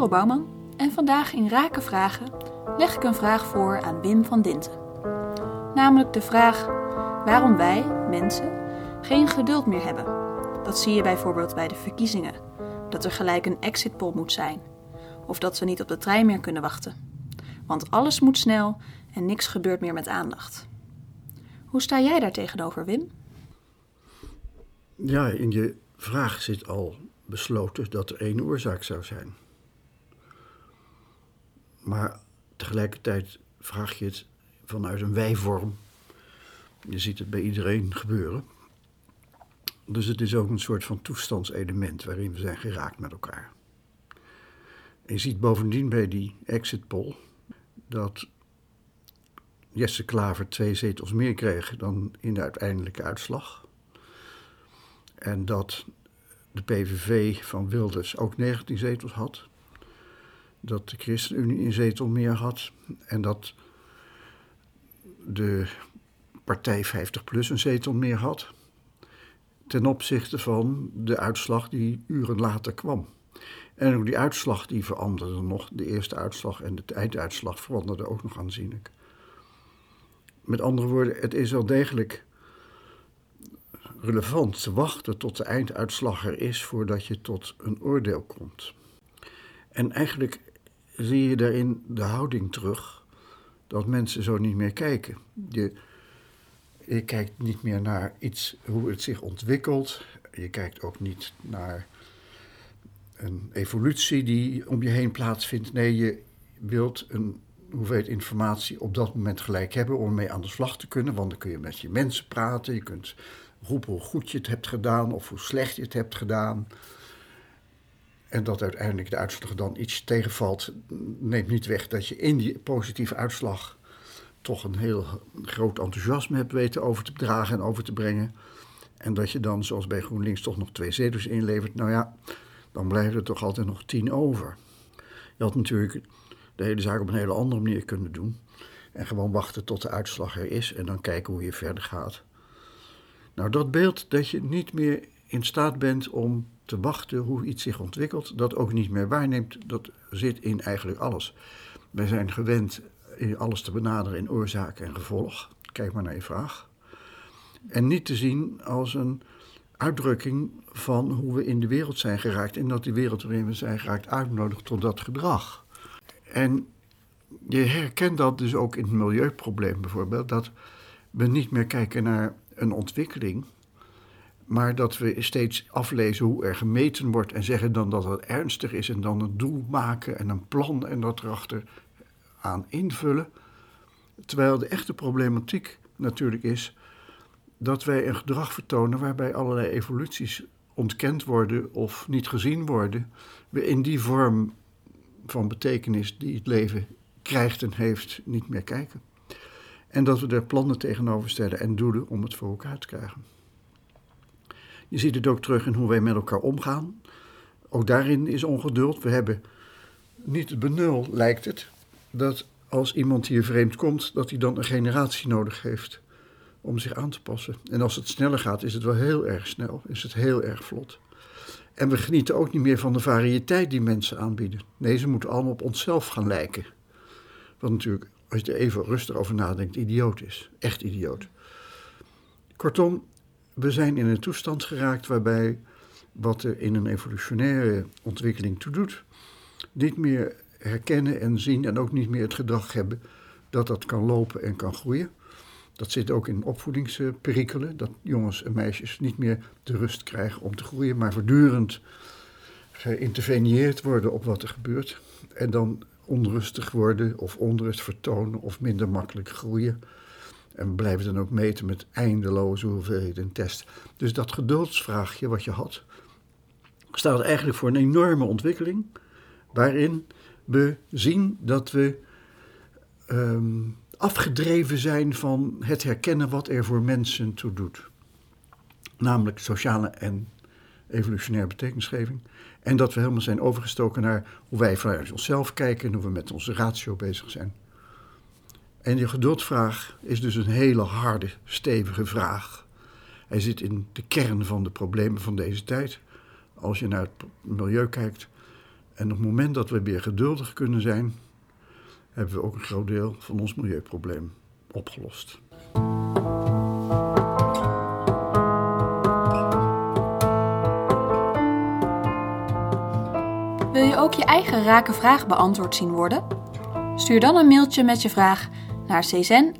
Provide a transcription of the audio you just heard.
Merel Bouwman en vandaag in Raken Vragen leg ik een vraag voor aan Wim van Dinten. Namelijk de vraag waarom wij, mensen, geen geduld meer hebben. Dat zie je bijvoorbeeld bij de verkiezingen. Dat er gelijk een exit poll moet zijn. Of dat we niet op de trein meer kunnen wachten. Want alles moet snel en niks gebeurt meer met aandacht. Hoe sta jij daar tegenover, Wim? Ja, in je vraag zit al besloten dat er één oorzaak zou zijn. Maar tegelijkertijd vraag je het vanuit een wijvorm. Je ziet het bij iedereen gebeuren. Dus het is ook een soort van toestandselement waarin we zijn geraakt met elkaar. Je ziet bovendien bij die exit poll dat Jesse Klaver twee zetels meer kreeg dan in de uiteindelijke uitslag. En dat de PVV van Wilders ook 19 zetels had. Dat de ChristenUnie een zetel meer had. En dat de partij 50PLUS een zetel meer had. Ten opzichte van de uitslag die uren later kwam. En ook die uitslag die veranderde nog. De eerste uitslag en de einduitslag veranderden ook nog aanzienlijk. Met andere woorden, het is wel degelijk relevant te wachten tot de einduitslag er is voordat je tot een oordeel komt. En eigenlijk zie je daarin de houding terug dat mensen zo niet meer kijken. Je, je kijkt niet meer naar iets, hoe het zich ontwikkelt. Je kijkt ook niet naar een evolutie die om je heen plaatsvindt. Nee, je wilt een hoeveelheid informatie op dat moment gelijk hebben om mee aan de slag te kunnen. Want dan kun je met je mensen praten, je kunt roepen hoe goed je het hebt gedaan of hoe slecht je het hebt gedaan. En dat uiteindelijk de uitslag dan iets tegenvalt, neemt niet weg dat je in die positieve uitslag toch een heel groot enthousiasme hebt weten over te dragen en over te brengen. En dat je dan, zoals bij GroenLinks, toch nog twee zetels inlevert. Nou ja, dan blijven er toch altijd nog tien over. Je had natuurlijk de hele zaak op een hele andere manier kunnen doen. En gewoon wachten tot de uitslag er is en dan kijken hoe je verder gaat. Nou, dat beeld dat je niet meer in staat bent om te wachten hoe iets zich ontwikkelt, dat ook niet meer waarneemt, dat zit in eigenlijk alles. Wij zijn gewend alles te benaderen in oorzaak en gevolg. Kijk maar naar je vraag. En niet te zien als een uitdrukking van hoe we in de wereld zijn geraakt en dat die wereld waarin we zijn geraakt uitnodigt tot dat gedrag. En je herkent dat dus ook in het milieuprobleem bijvoorbeeld, dat we niet meer kijken naar een ontwikkeling, maar dat we steeds aflezen hoe er gemeten wordt en zeggen dan dat het ernstig is en dan een doel maken en een plan en dat erachter aan invullen. Terwijl de echte problematiek natuurlijk is dat wij een gedrag vertonen waarbij allerlei evoluties ontkend worden of niet gezien worden, we in die vorm van betekenis die het leven krijgt en heeft niet meer kijken. En dat we er plannen tegenover stellen en doelen om het voor elkaar te krijgen. Je ziet het ook terug in hoe wij met elkaar omgaan. Ook daarin is ongeduld. We hebben niet het benul, lijkt het, dat als iemand hier vreemd komt, dat hij dan een generatie nodig heeft om zich aan te passen. En als het sneller gaat, is het wel heel erg snel, is het heel erg vlot. En we genieten ook niet meer van de variëteit die mensen aanbieden. Nee, ze moeten allemaal op onszelf gaan lijken. Wat natuurlijk, als je er even rustig over nadenkt, idioot is. Echt idioot. Kortom, we zijn in een toestand geraakt waarbij wat er in een evolutionaire ontwikkeling toe doet, niet meer herkennen en zien en ook niet meer het gedrag hebben dat dat kan lopen en kan groeien. Dat zit ook in opvoedingsperikelen, dat jongens en meisjes niet meer de rust krijgen om te groeien, maar voortdurend geïnterveneerd worden op wat er gebeurt. En dan onrustig worden of onrust vertonen of minder makkelijk groeien. En blijven dan ook meten met eindeloze hoeveelheden test. Dus dat geduldsvraagje wat je had, staat eigenlijk voor een enorme ontwikkeling. Waarin we zien dat we ehm, afgedreven zijn van het herkennen wat er voor mensen toe doet. Namelijk sociale en evolutionaire betekenisgeving. En dat we helemaal zijn overgestoken naar hoe wij vanuit onszelf kijken en hoe we met onze ratio bezig zijn. En die geduldsvraag is dus een hele harde, stevige vraag. Hij zit in de kern van de problemen van deze tijd. Als je naar het milieu kijkt, En op het moment dat we weer geduldig kunnen zijn, hebben we ook een groot deel van ons milieuprobleem opgelost. Wil je ook je eigen rake vraag beantwoord zien worden? Stuur dan een mailtje met je vraag naar czen